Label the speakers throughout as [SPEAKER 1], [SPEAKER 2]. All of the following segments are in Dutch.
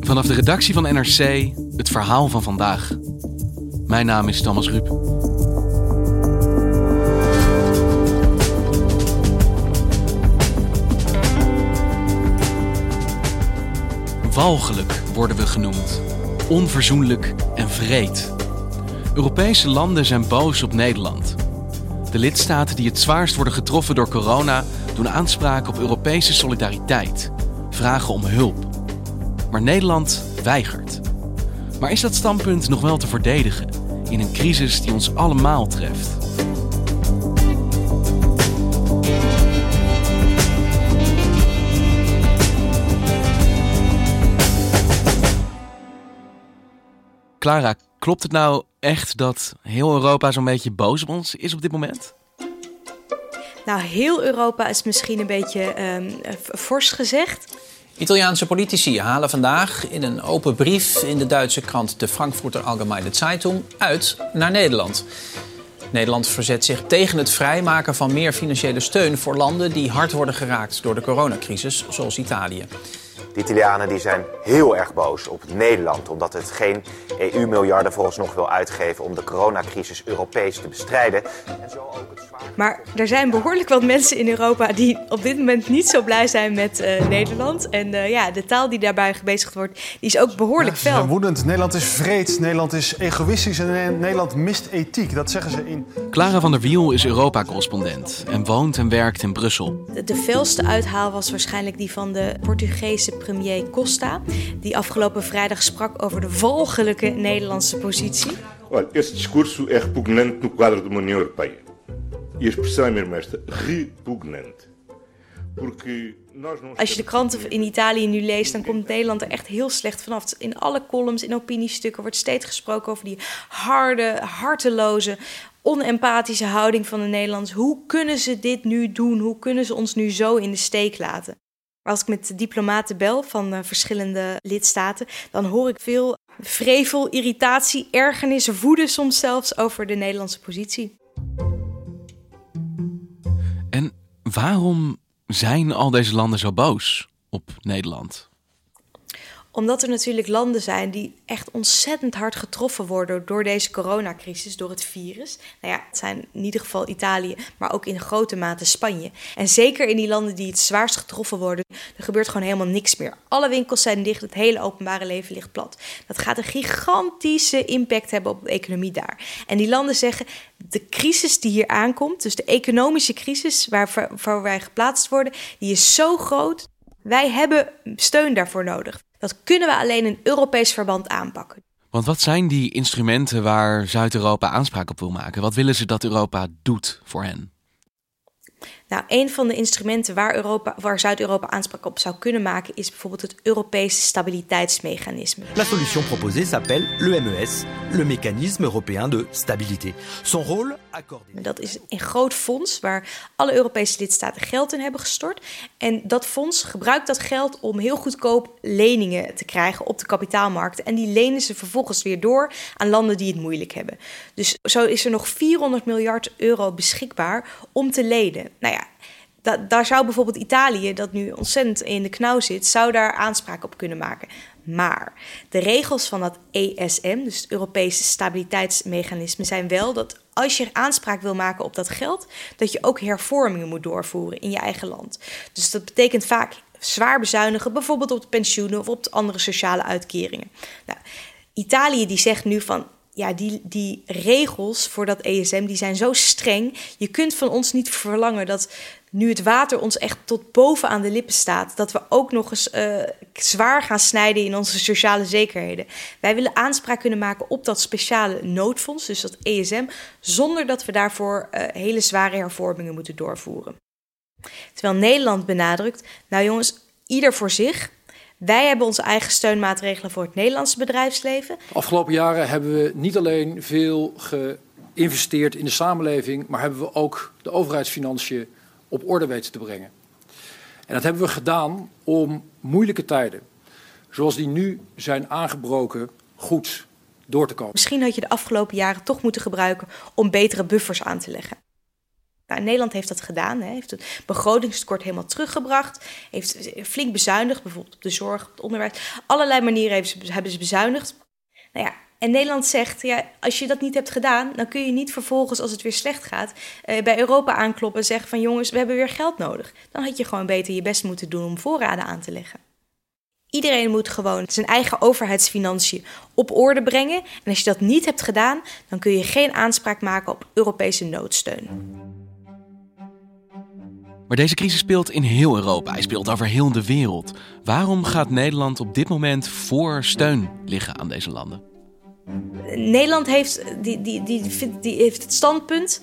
[SPEAKER 1] Vanaf de redactie van NRC het verhaal van vandaag. Mijn naam is Thomas Rup. Walgelijk worden we genoemd. Onverzoenlijk en vreed. Europese landen zijn boos op Nederland. De lidstaten die het zwaarst worden getroffen door corona doen aanspraak op Europese solidariteit, vragen om hulp. Maar Nederland weigert. Maar is dat standpunt nog wel te verdedigen in een crisis die ons allemaal treft? Clara, klopt het nou echt dat heel Europa zo'n beetje boos op ons is op dit moment?
[SPEAKER 2] Nou, heel Europa is misschien een beetje um, fors gezegd.
[SPEAKER 3] Italiaanse politici halen vandaag in een open brief in de Duitse krant de Frankfurter Allgemeine Zeitung uit naar Nederland. Nederland verzet zich tegen het vrijmaken van meer financiële steun voor landen die hard worden geraakt door de coronacrisis, zoals Italië.
[SPEAKER 4] De Italianen die zijn heel erg boos op Nederland, omdat het geen EU-miljarden nog wil uitgeven om de coronacrisis Europees te bestrijden. En zo ook.
[SPEAKER 2] Maar er zijn behoorlijk wat mensen in Europa die op dit moment niet zo blij zijn met uh, Nederland. En uh, ja, de taal die daarbij gebezigd wordt, die is ook behoorlijk
[SPEAKER 5] ja,
[SPEAKER 2] fel.
[SPEAKER 5] Ze zijn woedend. Nederland is vreed, Nederland is egoïstisch en Nederland mist ethiek. Dat zeggen ze in.
[SPEAKER 1] Clara van der Wiel is Europa-correspondent en woont en werkt in Brussel.
[SPEAKER 2] De, de felste uithaal was waarschijnlijk die van de Portugese premier Costa, die afgelopen vrijdag sprak over de walgelijke Nederlandse positie.
[SPEAKER 6] Olha, esse discurso é repugnante no quadro de uma União Europeia. E a expressão é mesmo esta, repugnante.
[SPEAKER 2] Als je de kranten in Italië nu leest, dan komt Nederland er echt heel slecht vanaf. In alle columns, in opiniestukken wordt steeds gesproken over die harde, harteloze, onempathische houding van de Nederlanders. Hoe kunnen ze dit nu doen? Hoe kunnen ze ons nu zo in de steek laten? Maar als ik met diplomaten bel van uh, verschillende lidstaten, dan hoor ik veel vrevel, irritatie, ergernis, woede soms zelfs over de Nederlandse positie.
[SPEAKER 1] Waarom zijn al deze landen zo boos op Nederland?
[SPEAKER 2] Omdat er natuurlijk landen zijn die echt ontzettend hard getroffen worden door deze coronacrisis, door het virus. Nou ja, het zijn in ieder geval Italië, maar ook in grote mate Spanje. En zeker in die landen die het zwaarst getroffen worden, er gebeurt gewoon helemaal niks meer. Alle winkels zijn dicht, het hele openbare leven ligt plat. Dat gaat een gigantische impact hebben op de economie daar. En die landen zeggen, de crisis die hier aankomt, dus de economische crisis waar, waar wij geplaatst worden, die is zo groot. Wij hebben steun daarvoor nodig. Dat kunnen we alleen in Europees verband aanpakken.
[SPEAKER 1] Want wat zijn die instrumenten waar Zuid-Europa aanspraak op wil maken? Wat willen ze dat Europa doet voor hen?
[SPEAKER 2] Nou, een van de instrumenten waar, Europa, waar Zuid-Europa aanspraak op zou kunnen maken is bijvoorbeeld het Europese stabiliteitsmechanisme.
[SPEAKER 7] La solution proposée s'appelle le MES, le mécanisme européen de stabilité. Son rôle accordé.
[SPEAKER 2] Dat is een groot fonds waar alle Europese lidstaten geld in hebben gestort. En dat fonds gebruikt dat geld om heel goedkoop leningen te krijgen op de kapitaalmarkten. En die lenen ze vervolgens weer door aan landen die het moeilijk hebben. Dus zo is er nog 400 miljard euro beschikbaar om te lenen. Nou ja, da daar zou bijvoorbeeld Italië, dat nu ontzettend in de knauw zit, zou daar aanspraak op kunnen maken. Maar de regels van dat ESM, dus het Europese stabiliteitsmechanisme, zijn wel dat als je aanspraak wil maken op dat geld, dat je ook hervormingen moet doorvoeren in je eigen land. Dus dat betekent vaak zwaar bezuinigen, bijvoorbeeld op de pensioenen of op de andere sociale uitkeringen. Nou, Italië die zegt nu van ja, die, die regels voor dat ESM die zijn zo streng. Je kunt van ons niet verlangen dat nu het water ons echt tot boven aan de lippen staat, dat we ook nog eens uh, zwaar gaan snijden in onze sociale zekerheden. Wij willen aanspraak kunnen maken op dat speciale noodfonds, dus dat ESM, zonder dat we daarvoor uh, hele zware hervormingen moeten doorvoeren. Terwijl Nederland benadrukt, nou jongens, ieder voor zich. Wij hebben onze eigen steunmaatregelen voor het Nederlandse bedrijfsleven.
[SPEAKER 8] Afgelopen jaren hebben we niet alleen veel geïnvesteerd in de samenleving, maar hebben we ook de overheidsfinanciën op orde weten te brengen. En dat hebben we gedaan om moeilijke tijden, zoals die nu zijn aangebroken, goed door te komen.
[SPEAKER 2] Misschien had je de afgelopen jaren toch moeten gebruiken om betere buffers aan te leggen. Nou, Nederland heeft dat gedaan, hè. heeft het begrotingstekort helemaal teruggebracht, heeft flink bezuinigd, bijvoorbeeld op de zorg, op het onderwijs. Allerlei manieren hebben ze bezuinigd. Nou ja, en Nederland zegt, ja, als je dat niet hebt gedaan, dan kun je niet vervolgens, als het weer slecht gaat, eh, bij Europa aankloppen en zeggen van jongens, we hebben weer geld nodig. Dan had je gewoon beter je best moeten doen om voorraden aan te leggen. Iedereen moet gewoon zijn eigen overheidsfinanciën op orde brengen. En als je dat niet hebt gedaan, dan kun je geen aanspraak maken op Europese noodsteun.
[SPEAKER 1] Maar deze crisis speelt in heel Europa. Hij speelt over heel de wereld. Waarom gaat Nederland op dit moment voor steun liggen aan deze landen?
[SPEAKER 2] Nederland heeft, die, die, die, die heeft het standpunt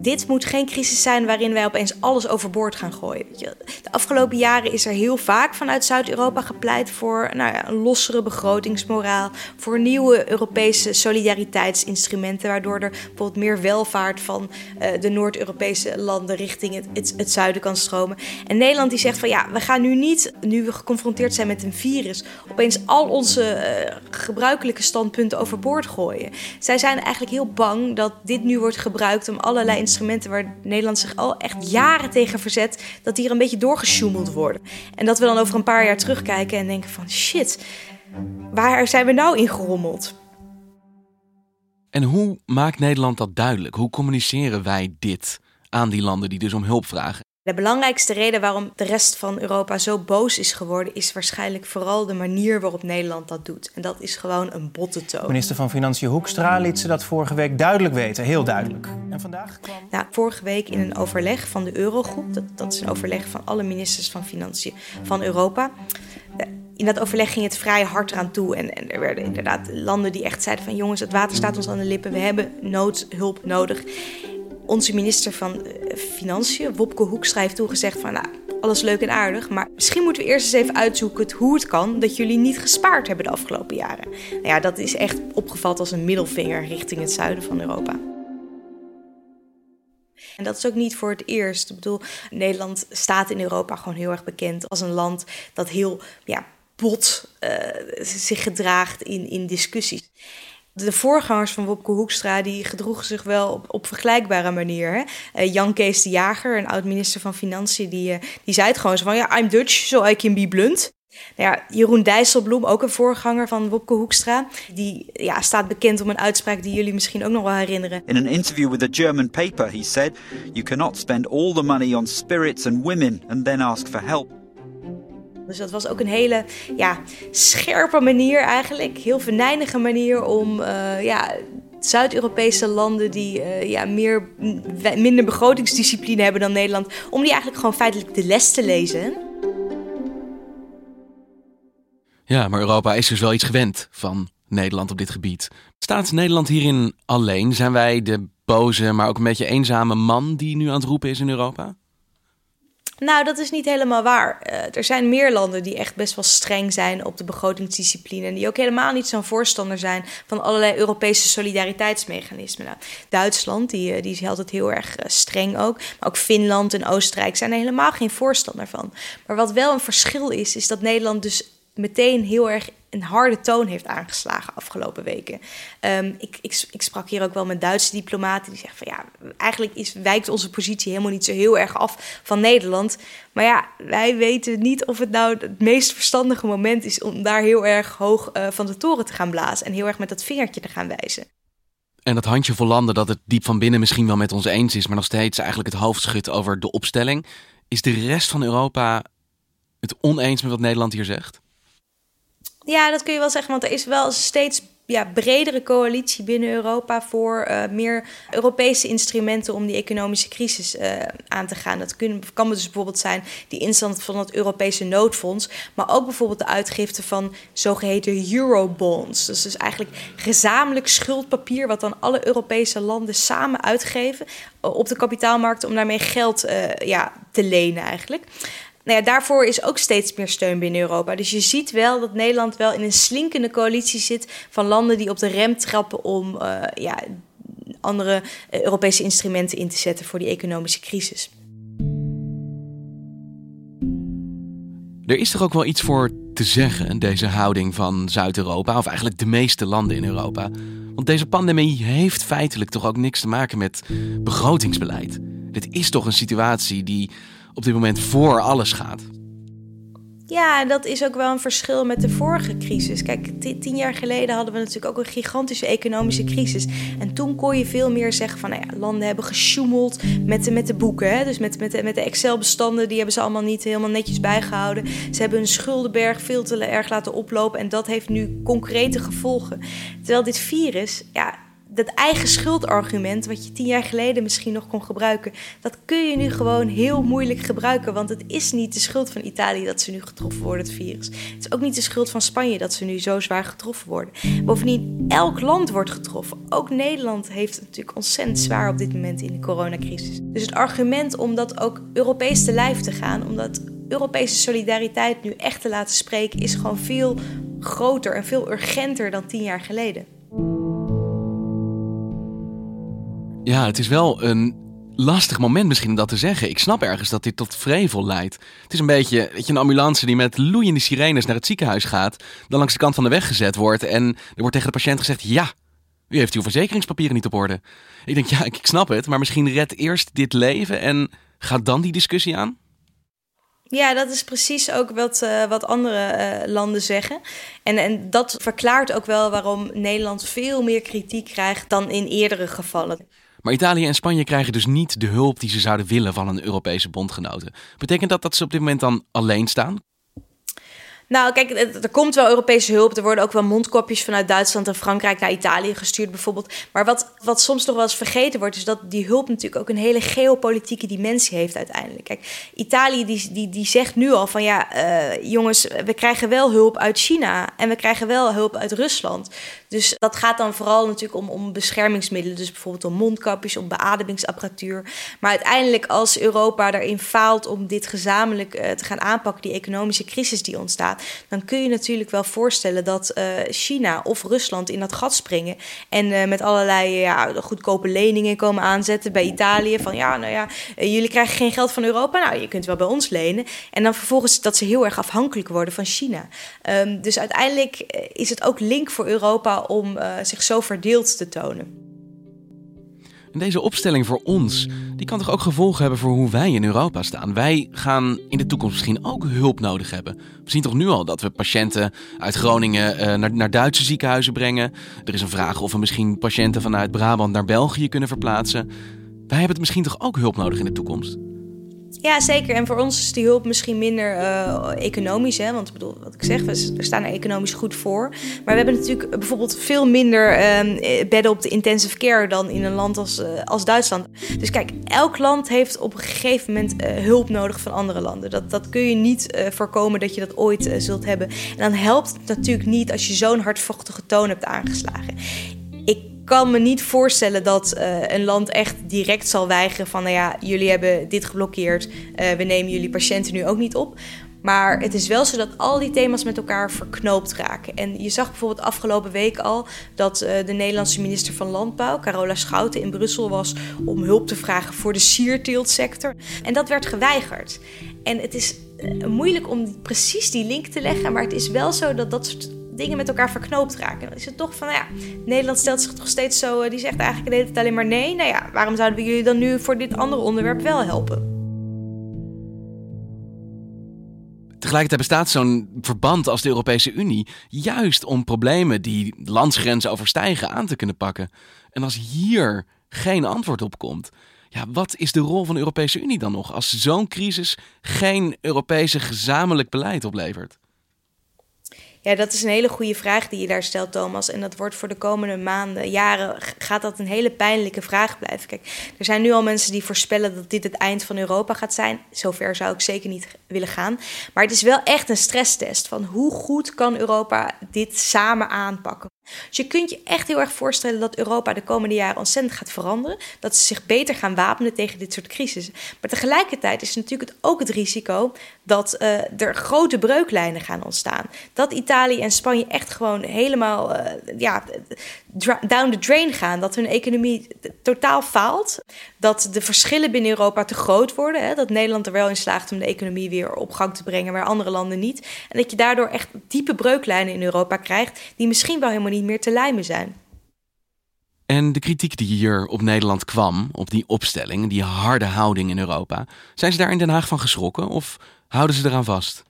[SPEAKER 2] dit moet geen crisis zijn waarin wij opeens alles overboord gaan gooien. De afgelopen jaren is er heel vaak vanuit Zuid-Europa gepleit voor nou ja, een lossere begrotingsmoraal, voor nieuwe Europese solidariteitsinstrumenten, waardoor er bijvoorbeeld meer welvaart van uh, de Noord-Europese landen richting het, het, zuiden kan stromen. En Nederland die zegt van ja, we gaan nu niet, nu we geconfronteerd zijn met een virus, opeens al onze uh, gebruikelijke standpunten overboord gooien. Zij zijn eigenlijk heel bang dat dit nu wordt gebruikt om allerlei instrumenten waar Nederland zich al echt jaren tegen verzet, dat die er een beetje doorgesjoemeld worden. En dat we dan over een paar jaar terugkijken en denken van shit, waar zijn we nou in gerommeld?
[SPEAKER 1] En hoe maakt Nederland dat duidelijk? Hoe communiceren wij dit aan die landen die dus om hulp vragen?
[SPEAKER 2] De belangrijkste reden waarom de rest van Europa zo boos is geworden, is waarschijnlijk vooral de manier waarop Nederland dat doet. En dat is gewoon een botte toon.
[SPEAKER 9] Minister van Financiën Hoekstra liet ze dat vorige week duidelijk weten, heel duidelijk. En vandaag kwam.
[SPEAKER 2] Nou, vorige week in een overleg van de Eurogroep, dat, dat is een overleg van alle ministers van Financiën van Europa. In dat overleg ging het vrij hard eraan toe. En, en er werden inderdaad landen die echt zeiden van jongens, het water staat ons aan de lippen, we hebben noodhulp nodig onze minister van eh, Financiën, Wopke Hoekstra, heeft toegezegd van... Nou, alles leuk en aardig, maar misschien moeten we eerst eens even uitzoeken hoe het kan dat jullie niet gespaard hebben de afgelopen jaren. Nou ja, dat is echt opgevat als een middelvinger richting het zuiden van Europa. En dat is ook niet voor het eerst. Ik bedoel, Nederland staat in Europa gewoon heel erg bekend als een land dat heel ja, bot uh, zich gedraagt in, in discussies de voorgangers van Wopke Hoekstra die gedroegen zich wel op, op vergelijkbare manier. Hè? Uh, Jan Kees de Jager, een oud-minister van Financiën, die, uh, die zei het gewoon zo van... ja, I'm Dutch, so I can be blunt. Nou ja, Jeroen Dijsselbloem, ook een voorganger van Wopke Hoekstra... die ja, staat bekend om een uitspraak die jullie misschien ook nog wel herinneren.
[SPEAKER 10] In an interview with a German paper, he said... you cannot spend all the money on spirits and women and then ask for help.
[SPEAKER 2] Dus dat was ook een hele ja, scherpe manier eigenlijk. Heel venijnige manier om uh, ja, Zuid-Europese landen die uh, ja, meer, minder begrotingsdiscipline hebben dan Nederland... om die eigenlijk gewoon feitelijk de les te lezen.
[SPEAKER 1] Ja, maar Europa is dus wel iets gewend van Nederland op dit gebied. Staat Nederland hierin alleen? Zijn wij de boze, maar ook een beetje eenzame man die nu aan het roepen is in Europa?
[SPEAKER 2] Nou, dat is niet helemaal waar. Uh, er zijn meer landen die echt best wel streng zijn op de begrotingsdiscipline. En die ook helemaal niet zo'n voorstander zijn van allerlei Europese solidariteitsmechanismen. Nou, Duitsland, die, eh, die is altijd heel erg uh, streng ook. Maar ook Finland en Oostenrijk zijn er helemaal geen voorstander van. Maar wat wel een verschil is, is dat Nederland dus meteen heel erg een harde toon heeft aangeslagen afgelopen weken. Um, ik, ik, ik, sprak hier ook wel met Duitse diplomaten die zeggen van ja, eigenlijk is, wijkt onze positie helemaal niet zo heel erg af van Nederland. Maar ja, wij weten niet of het nou het meest verstandige moment is om daar heel erg hoog uh, van de toren te gaan blazen en heel erg met dat vingertje te gaan wijzen.
[SPEAKER 1] En dat handjevol landen dat het diep van binnen misschien wel met ons eens is, maar nog steeds eigenlijk het hoofd schudt over de opstelling. Is de rest van Europa het oneens met wat Nederland hier zegt?
[SPEAKER 2] Ja, dat kun je wel zeggen, want er is wel steeds ja, bredere coalitie binnen Europa voor uh, meer Europese instrumenten om die economische crisis uh, aan te gaan. Dat kun, kan dus bijvoorbeeld zijn die instand van het Europese noodfonds, maar ook bijvoorbeeld de uitgifte van zogeheten eurobonds. Dat is dus eigenlijk gezamenlijk schuldpapier wat dan alle Europese landen samen uitgeven op de kapitaalmarkten om daarmee geld ja, te lenen eigenlijk nou ja, daarvoor is ook steeds meer steun binnen Europa. Dus je ziet wel dat Nederland wel in een slinkende coalitie zit van landen die op de rem trappen om uh, ja, andere uh, Europese instrumenten in te zetten voor die economische crisis.
[SPEAKER 1] Er is toch ook wel iets voor te zeggen, deze houding van Zuid-Europa, of eigenlijk de meeste landen in Europa. Want deze pandemie heeft feitelijk toch ook niks te maken met begrotingsbeleid. Dit is toch een situatie die op dit moment voor alles gaat.
[SPEAKER 2] Ja, dat is ook wel een verschil met de vorige crisis. Kijk, tien jaar geleden hadden we natuurlijk ook een gigantische economische crisis. En toen kon je veel meer zeggen van, nou ja, landen hebben gesjoemeld met de, met de boeken. Dus met, met, de, met de Excel-bestanden, die hebben ze allemaal niet helemaal netjes bijgehouden. Ze hebben hun schuldenberg veel te erg laten oplopen. En dat heeft nu concrete gevolgen. Terwijl dit virus, ja, dat eigen schuldargument, wat je tien jaar geleden misschien nog kon gebruiken, dat kun je nu gewoon heel moeilijk gebruiken. Want het is niet de schuld van Italië dat ze nu getroffen worden, het virus. Het is ook niet de schuld van Spanje dat ze nu zo zwaar getroffen worden. Bovendien, elk land wordt getroffen. Ook Nederland heeft het natuurlijk ontzettend zwaar op dit moment in de coronacrisis. Dus het argument om dat ook Europees te lijf te gaan, om dat Europese solidariteit nu echt te laten spreken, is gewoon veel groter en veel urgenter dan tien jaar geleden.
[SPEAKER 1] Ja, het is wel een lastig moment misschien om dat te zeggen. Ik snap ergens dat dit tot vrevel leidt. Het is een beetje weet je, een ambulance die met loeiende sirenes naar het ziekenhuis gaat, dan langs de kant van de weg gezet wordt en er wordt tegen de patiënt gezegd: ja. U heeft uw verzekeringspapieren niet op orde. Ik denk, ja, ik snap het, maar misschien red eerst dit leven en gaat dan die discussie aan?
[SPEAKER 2] Ja, dat is precies ook wat, uh, wat andere uh, landen zeggen. En, en dat verklaart ook wel waarom Nederland veel meer kritiek krijgt dan in eerdere gevallen.
[SPEAKER 1] Maar Italië en Spanje krijgen dus niet de hulp die ze zouden willen van een Europese bondgenoten. Betekent dat dat ze op dit moment dan alleen staan?
[SPEAKER 2] Nou, kijk, er komt wel Europese hulp. Er worden ook wel mondkopjes vanuit Duitsland en Frankrijk naar Italië gestuurd, bijvoorbeeld. Maar wat, wat soms nog wel eens vergeten wordt, is dat die hulp natuurlijk ook een hele geopolitieke dimensie heeft uiteindelijk. Kijk, Italië die, die, die zegt nu al van ja, uh, jongens, we krijgen wel hulp uit China en we krijgen wel hulp uit Rusland. Dus dat gaat dan vooral natuurlijk om, om beschermingsmiddelen. Dus bijvoorbeeld om mondkapjes, om beademingsapparatuur. Maar uiteindelijk als Europa erin faalt om dit gezamenlijk uh, te gaan aanpakken, die economische crisis die ontstaat, dan kun je natuurlijk wel voorstellen dat uh, China of Rusland in dat gat springen. En uh, met allerlei ja, goedkope leningen komen aanzetten bij Italië. Van ja, nou ja, jullie krijgen geen geld van Europa. Nou, je kunt wel bij ons lenen. En dan vervolgens dat ze heel erg afhankelijk worden van China. Um, dus uiteindelijk is het ook link voor Europa om zich zo verdeeld te tonen.
[SPEAKER 1] En deze opstelling voor ons, die kan toch ook gevolgen hebben voor hoe wij in Europa staan? Wij gaan in de toekomst misschien ook hulp nodig hebben. We zien toch nu al dat we patiënten uit Groningen uh, naar, naar Duitse ziekenhuizen brengen. Er is een vraag of we misschien patiënten vanuit Brabant naar België kunnen verplaatsen. Wij hebben het misschien toch ook hulp nodig in de toekomst?
[SPEAKER 2] Ja, zeker. En voor ons is die hulp misschien minder uh, economisch. Hè? Want ik bedoel, wat ik zeg, we staan er economisch goed voor. Maar we hebben natuurlijk bijvoorbeeld veel minder uh, bedden op de intensive care dan in een land als, uh, als Duitsland. Dus kijk, elk land heeft op een gegeven moment hulp nodig van andere landen. Dat, dat kun je niet voorkomen dat je dat ooit zult hebben. En dan helpt het natuurlijk niet als je zo'n hardvochtige toon hebt aangeslagen kan me niet voorstellen dat uh, een land echt direct zal weigeren van, nou ja, jullie hebben dit geblokkeerd, uh, we nemen jullie patiënten nu ook niet op. Maar het is wel zo dat al die thema's met elkaar verknoopt raken. En je zag bijvoorbeeld afgelopen week al dat uh, de Nederlandse minister van Landbouw, Carola Schouten, in Brussel was om hulp te vragen voor de sierteeltsector. En dat werd geweigerd. En het is moeilijk om precies die link te leggen, maar het is wel zo dat dat soort dingen met elkaar verknoopt raken. Dan is het toch van, nou ja, Nederland stelt zich toch steeds zo, eh, die zegt eigenlijk hele tijd alleen maar nee. Nou ja, waarom zouden we jullie dan nu voor dit andere onderwerp wel helpen?
[SPEAKER 1] Tegelijkertijd bestaat zo'n verband als de Europese Unie juist om problemen die landsgrenzen overstijgen aan te kunnen pakken. En als hier geen antwoord op komt, Ja, wat is de rol van de Europese Unie dan nog als zo'n crisis geen Europese gezamenlijk beleid oplevert?
[SPEAKER 2] Ja, dat is een hele goede vraag die je daar stelt, Thomas. En dat wordt voor de komende maanden, jaren, gaat dat een hele pijnlijke vraag blijven. Kijk, er zijn nu al mensen die voorspellen dat dit het eind van Europa gaat zijn. Zover zou ik zeker niet willen gaan. Maar het is wel echt een stresstest van hoe goed kan Europa dit samen aanpakken. Dus je kunt je echt heel erg voorstellen dat Europa de komende jaren ontzettend gaat veranderen. Dat ze zich beter gaan wapenen tegen dit soort crisissen. Maar tegelijkertijd is natuurlijk ook het risico dat uh, er grote breuklijnen gaan ontstaan. Dat Italië en Spanje echt gewoon helemaal uh, ja, down the drain gaan. Dat hun economie totaal faalt. Dat de verschillen binnen Europa te groot worden. Hè? Dat Nederland er wel in slaagt om de economie weer op gang te brengen, maar andere landen niet. En dat je daardoor echt diepe breuklijnen in Europa krijgt, die misschien wel helemaal niet meer te lijmen zijn.
[SPEAKER 1] En de kritiek die hier op Nederland kwam, op die opstelling, die harde houding in Europa, zijn ze daar in Den Haag van geschrokken of houden ze eraan vast?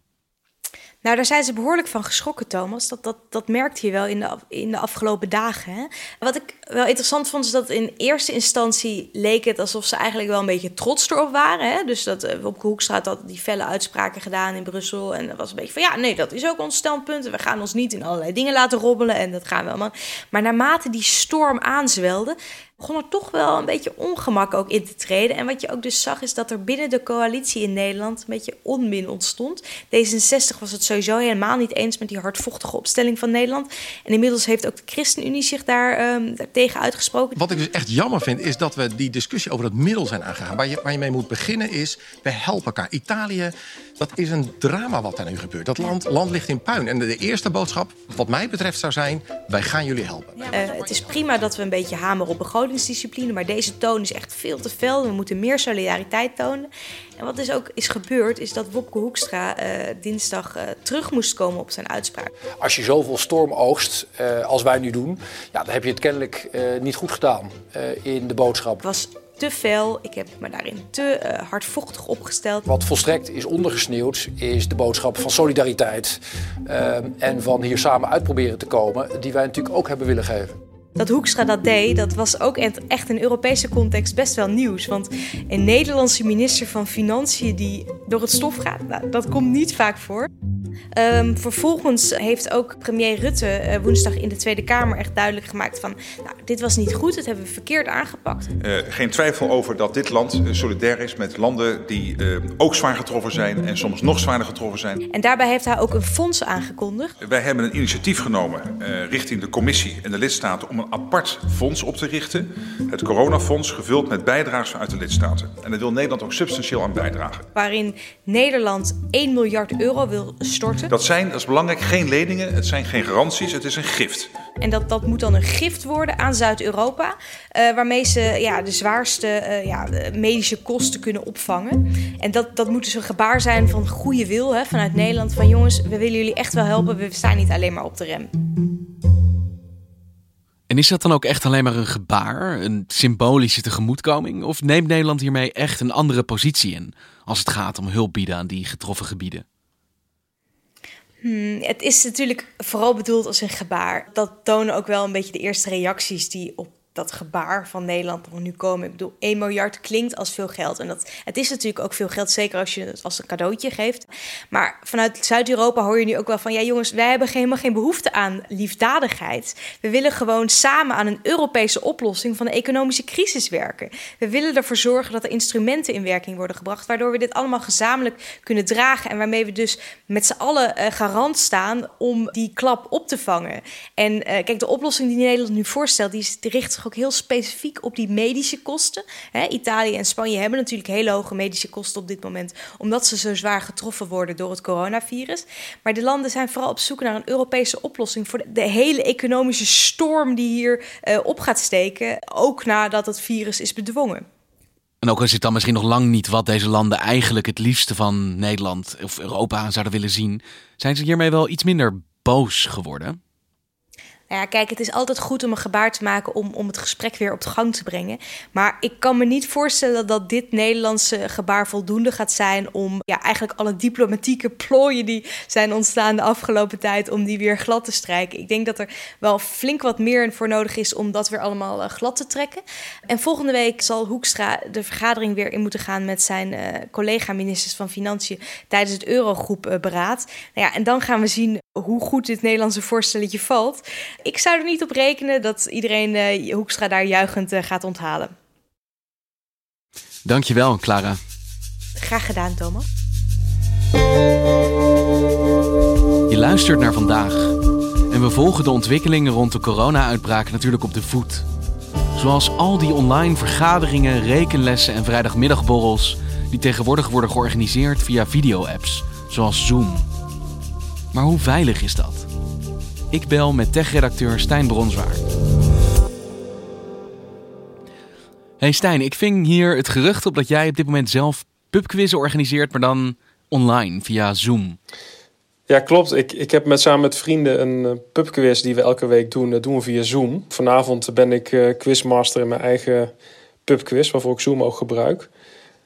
[SPEAKER 2] Nou, daar zijn ze behoorlijk van geschrokken, Thomas. Dat, dat, dat merkte je wel in de, in de afgelopen dagen. Hè? Wat ik wel interessant vond, is dat in eerste instantie leek het alsof ze eigenlijk wel een beetje trots erop waren. Hè? Dus dat uh, Wopke Hoekstra had die felle uitspraken gedaan in Brussel. En dat was een beetje van, ja, nee, dat is ook ons standpunt. We gaan ons niet in allerlei dingen laten robbelen en dat gaan we allemaal. Maar naarmate die storm aanzwelde, begon er toch wel een beetje ongemak ook in te treden. En wat je ook dus zag, is dat er binnen de coalitie in Nederland een beetje onmin ontstond. D66 was het sowieso helemaal niet eens met die hardvochtige opstelling van Nederland. En inmiddels heeft ook de ChristenUnie zich daar um, tegen uitgesproken.
[SPEAKER 11] Wat ik dus echt jammer vind, is dat we die discussie over het middel zijn aangegaan. Waar je, waar je mee moet beginnen is, we helpen elkaar. Italië, dat is een drama wat daar nu gebeurt. Dat land, land ligt in puin. En de, eerste boodschap, wat mij betreft, zou zijn, wij gaan jullie helpen.
[SPEAKER 2] Uh, het is prima dat we een beetje hameren op maar deze toon is echt veel te fel. We moeten meer solidariteit tonen. En wat dus ook is gebeurd, is dat Wopke Hoekstra uh, dinsdag uh, terug moest komen op zijn uitspraak.
[SPEAKER 8] Als je zoveel storm oogst uh, als wij nu doen, ja, dan heb je het kennelijk niet goed gedaan in de boodschap.
[SPEAKER 2] Het was te fel, ik heb me daarin te hardvochtig opgesteld.
[SPEAKER 8] Wat volstrekt is ondergesneeuwd, is de boodschap van solidariteit en van hier samen uitproberen te komen, die wij natuurlijk ook hebben willen geven.
[SPEAKER 2] Dat Hoekstra dat deed, dat was ook echt in Europese context best wel nieuws. Want een Nederlandse minister van Financiën die door het stof gaat, nou, dat komt niet vaak voor. Um, vervolgens heeft ook premier Rutte uh, woensdag in de Tweede Kamer echt duidelijk gemaakt van... Nou, dit was niet goed, dat hebben we verkeerd aangepakt.
[SPEAKER 12] Uh, geen twijfel over dat dit land uh, solidair is met landen die ook zwaar getroffen zijn... en soms nog zwaarder getroffen zijn.
[SPEAKER 2] En daarbij heeft hij ook een fonds aangekondigd.
[SPEAKER 12] Wij hebben een initiatief genomen richting de commissie en de lidstaten... om een apart fonds op te richten. Het coronafonds gevuld met bijdragers vanuit de lidstaten. En daar wil Nederland ook substantieel aan bijdragen.
[SPEAKER 2] Waarin Nederland 1 miljard euro wil storten
[SPEAKER 12] dat zijn, dat is belangrijk, geen leningen, het zijn geen garanties, het is een gift.
[SPEAKER 2] En dat, dat moet dan een gift worden aan Zuid-Europa, uh, waarmee ze ja, de zwaarste uh, ja, medische kosten kunnen opvangen. En dat, dat moet dus een gebaar zijn van goede wil hè, vanuit Nederland, van jongens, we willen jullie echt wel helpen, we staan niet alleen maar op de rem.
[SPEAKER 1] En is dat dan ook echt alleen maar een gebaar, een symbolische tegemoetkoming? Of neemt Nederland hiermee echt een andere positie in als het gaat om hulp bieden aan die getroffen gebieden?
[SPEAKER 2] Hmm, het is natuurlijk vooral bedoeld als een gebaar. Dat tonen ook wel een beetje de eerste reacties die op dat gebaar van Nederland nog nu komen. Ik bedoel, 1 miljard klinkt als veel geld. En dat, het is natuurlijk ook veel geld, zeker als je het als een cadeautje geeft. Maar vanuit Zuid-Europa hoor je nu ook wel van... ja jongens, wij hebben helemaal geen behoefte aan liefdadigheid. We willen gewoon samen aan een Europese oplossing van de economische crisis werken. We willen ervoor zorgen dat er instrumenten in werking worden gebracht... waardoor we dit allemaal gezamenlijk kunnen dragen... en waarmee we dus met z'n allen uh, garant staan om die klap op te vangen. En uh, kijk, de oplossing die Nederland nu voorstelt... die, richt zich ook heel specifiek op die medische kosten. Italië en Spanje hebben natuurlijk hele hoge medische kosten op dit moment, omdat ze zo zwaar getroffen worden door het coronavirus. Maar de landen zijn vooral op zoek naar een Europese oplossing voor de, hele economische storm die hier uh, op gaat steken, ook nadat het virus is bedwongen.
[SPEAKER 1] En ook is het dan misschien nog lang niet wat deze landen eigenlijk het liefste van Nederland of Europa zouden willen zien, zijn ze hiermee wel iets minder boos geworden?
[SPEAKER 2] Nou ja, kijk, het is altijd goed om een gebaar te maken om, om het gesprek weer op gang te brengen. Maar ik kan me niet voorstellen dat dit Nederlandse gebaar voldoende gaat zijn om ja, eigenlijk alle diplomatieke plooien die zijn ontstaan de afgelopen tijd, om die weer glad te strijken. Ik denk dat er wel flink wat meer voor nodig is om dat weer allemaal uh, glad te trekken. En volgende week zal Hoekstra de vergadering weer in moeten gaan met zijn uh, collega-ministers van Financiën tijdens het Eurogroepberaad. Nou ja, en dan gaan we zien hoe goed dit Nederlandse voorstelletje valt. Ik zou er niet op rekenen dat iedereen uh, Hoekstra daar juichend uh, gaat onthalen.
[SPEAKER 1] Dankjewel, Clara.
[SPEAKER 2] Graag gedaan, Thomas.
[SPEAKER 1] Je luistert naar vandaag. En we volgen de ontwikkelingen rond de corona-uitbraak natuurlijk op de voet. Zoals al die online vergaderingen, rekenlessen en vrijdagmiddagborrels die tegenwoordig worden georganiseerd via video-apps, zoals Zoom. Maar hoe veilig is dat? Ik bel met tech-redacteur Stijn Bronswaard. Hey Stijn, ik ving hier het gerucht op dat jij op dit moment zelf pubquizzen organiseert, maar dan online via Zoom.
[SPEAKER 13] Ja, klopt. Ik, ik heb met, samen met vrienden een uh, pubquiz die we elke week doen. Dat doen we via Zoom. Vanavond ben ik uh, quizmaster in mijn eigen pubquiz, waarvoor ik Zoom ook gebruik.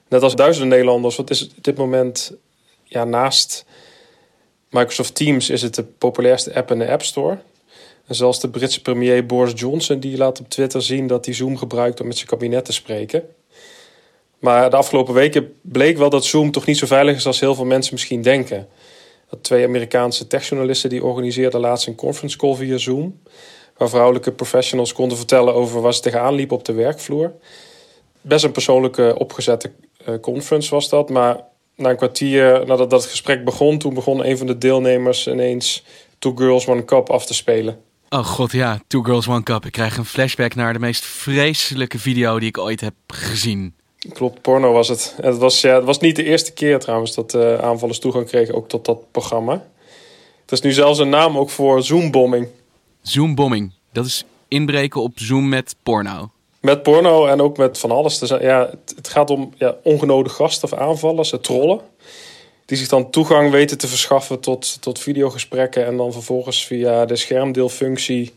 [SPEAKER 13] Net als duizenden Nederlanders, wat is op dit moment ja, naast Microsoft Teams is het de populairste app in de App Store. En zelfs de Britse premier Boris Johnson die laat op Twitter zien dat hij Zoom gebruikt om met zijn kabinet te spreken. Maar de afgelopen weken bleek wel dat Zoom toch niet zo veilig is als heel veel mensen misschien denken. Dat twee Amerikaanse techjournalisten die organiseerden laatst een conference call via Zoom. Waar vrouwelijke professionals konden vertellen over waar ze tegenaan liepen op de werkvloer. Best een persoonlijke opgezette uh, conference was dat. Maar na een kwartier nadat dat gesprek begon, toen begon een van de deelnemers ineens Two Girls One Cup af te spelen.
[SPEAKER 1] Oh god, ja, Two Girls One Cup. Ik krijg een flashback naar de meest vreselijke video die ik ooit heb gezien.
[SPEAKER 13] Klopt, porno was het. Het was, ja, het was niet de eerste keer trouwens dat uh, aanvallers toegang kregen ook tot dat programma. Het is nu zelfs een naam ook voor Zoombombing.
[SPEAKER 1] Zoombombing, dat is inbreken op Zoom met porno.
[SPEAKER 13] Met porno en ook met van alles. Dus, ja, het, gaat om ja, gasten of aanvallers, trollen. Die zich dan toegang weten te verschaffen tot, tot videogesprekken. En dan vervolgens via de schermdeelfunctie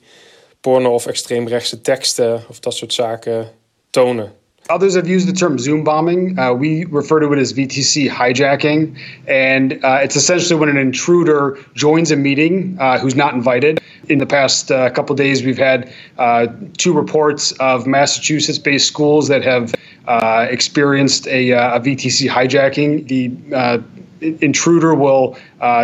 [SPEAKER 13] porno of extreemrechtse teksten of dat soort zaken tonen.
[SPEAKER 14] Others have used the term Zoom bombing. Uh, we refer to it as VTC hijacking. And uh, it's essentially when an intruder joins a meeting uh, who's not invited. In the past uh, couple days, we've had uh, two reports of Massachusetts based schools that have uh, experienced a, a, VTC hijacking. The intruder will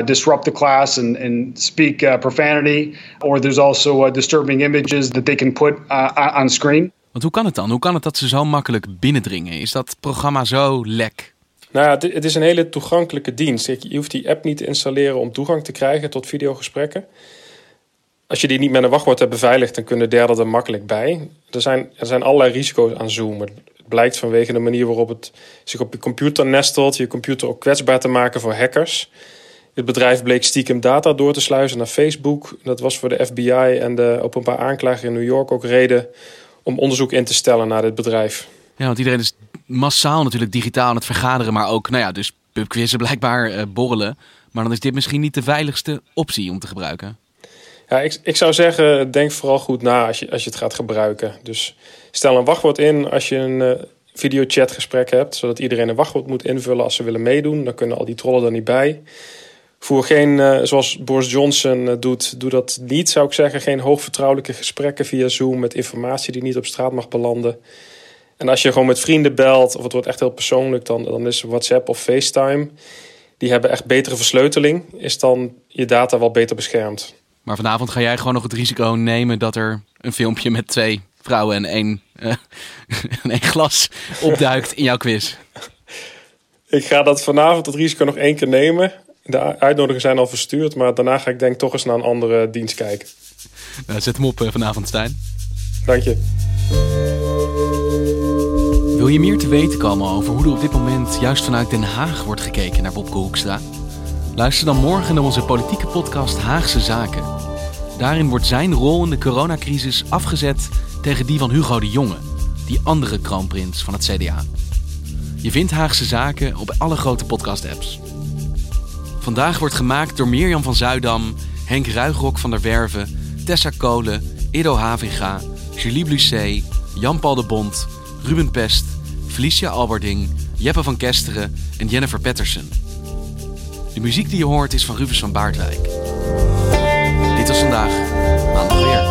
[SPEAKER 14] disrupt the class and, and speak profanity, or there's also disturbing images that they can put on screen.
[SPEAKER 1] Want hoe kan het dan? Hoe kan het dat ze zo makkelijk binnendringen? Is dat programma zo lek?
[SPEAKER 13] Nou ja, het is een hele toegankelijke dienst. Je hoeft die app niet te installeren om toegang te krijgen tot videogesprekken. Als je die niet met een wachtwoord hebt beveiligd, dan kunnen derden er makkelijk bij. Er zijn, er zijn allerlei risico's aan Zoom. Het blijkt vanwege de manier waarop het zich op je computer nestelt, je computer ook kwetsbaar te maken voor hackers. Het bedrijf bleek stiekem data door te sluizen naar Facebook. Dat was voor de FBI en de openbaar aanklager in New York ook reden om onderzoek in te stellen naar dit bedrijf.
[SPEAKER 1] Ja, want iedereen is massaal natuurlijk digitaal aan het vergaderen, maar ook, nou ja, dus pubquizzen blijkbaar uh, borrelen. Maar dan is dit misschien niet de veiligste optie om te gebruiken.
[SPEAKER 13] Ja, ik, ik zou zeggen, denk vooral goed na als je, als je het gaat gebruiken. Dus stel een wachtwoord in als je een uh, videochatgesprek hebt, zodat iedereen een wachtwoord moet invullen als ze willen meedoen. Dan kunnen al die trollen er niet bij. Voer geen, uh, zoals Boris Johnson uh, doet, doe dat niet, zou ik zeggen. Geen hoogvertrouwelijke gesprekken via Zoom met informatie die niet op straat mag belanden. En als je gewoon met vrienden belt, of het wordt echt heel persoonlijk, dan, dan is WhatsApp of FaceTime. Die hebben echt betere versleuteling, is dan je data wel beter beschermd.
[SPEAKER 1] Maar vanavond ga jij gewoon nog het risico nemen dat er een filmpje met twee vrouwen en één, uh, en één glas opduikt in jouw quiz.
[SPEAKER 13] Ik ga dat vanavond het risico nog één keer nemen. De uitnodigingen zijn al verstuurd, maar daarna ga ik denk toch eens naar een andere dienst kijken.
[SPEAKER 1] Nou, zet hem op vanavond, Stijn.
[SPEAKER 13] Dank je.
[SPEAKER 1] Wil je meer te weten komen over hoe er op dit moment juist vanuit Den Haag wordt gekeken naar Bobke Hoekstra? Luister dan morgen naar onze politieke podcast Haagse Zaken. Daarin wordt zijn rol in de coronacrisis afgezet tegen die van Hugo de Jonge, die andere kroonprins van het CDA. Je vindt Haagse Zaken op alle grote podcast-apps. Vandaag wordt gemaakt door Mirjam van Zuidam, Henk Ruigrok van der Werven, Tessa Kolen, Ido Havinga, Julie Blusset, Jan-Paul de Bond, Ruben Pest, Felicia Alberding, Jeppe van Kesteren en Jennifer Patterson. De muziek die je hoort is van Rufus van Baardwijk. Dit was vandaag, maandag weer.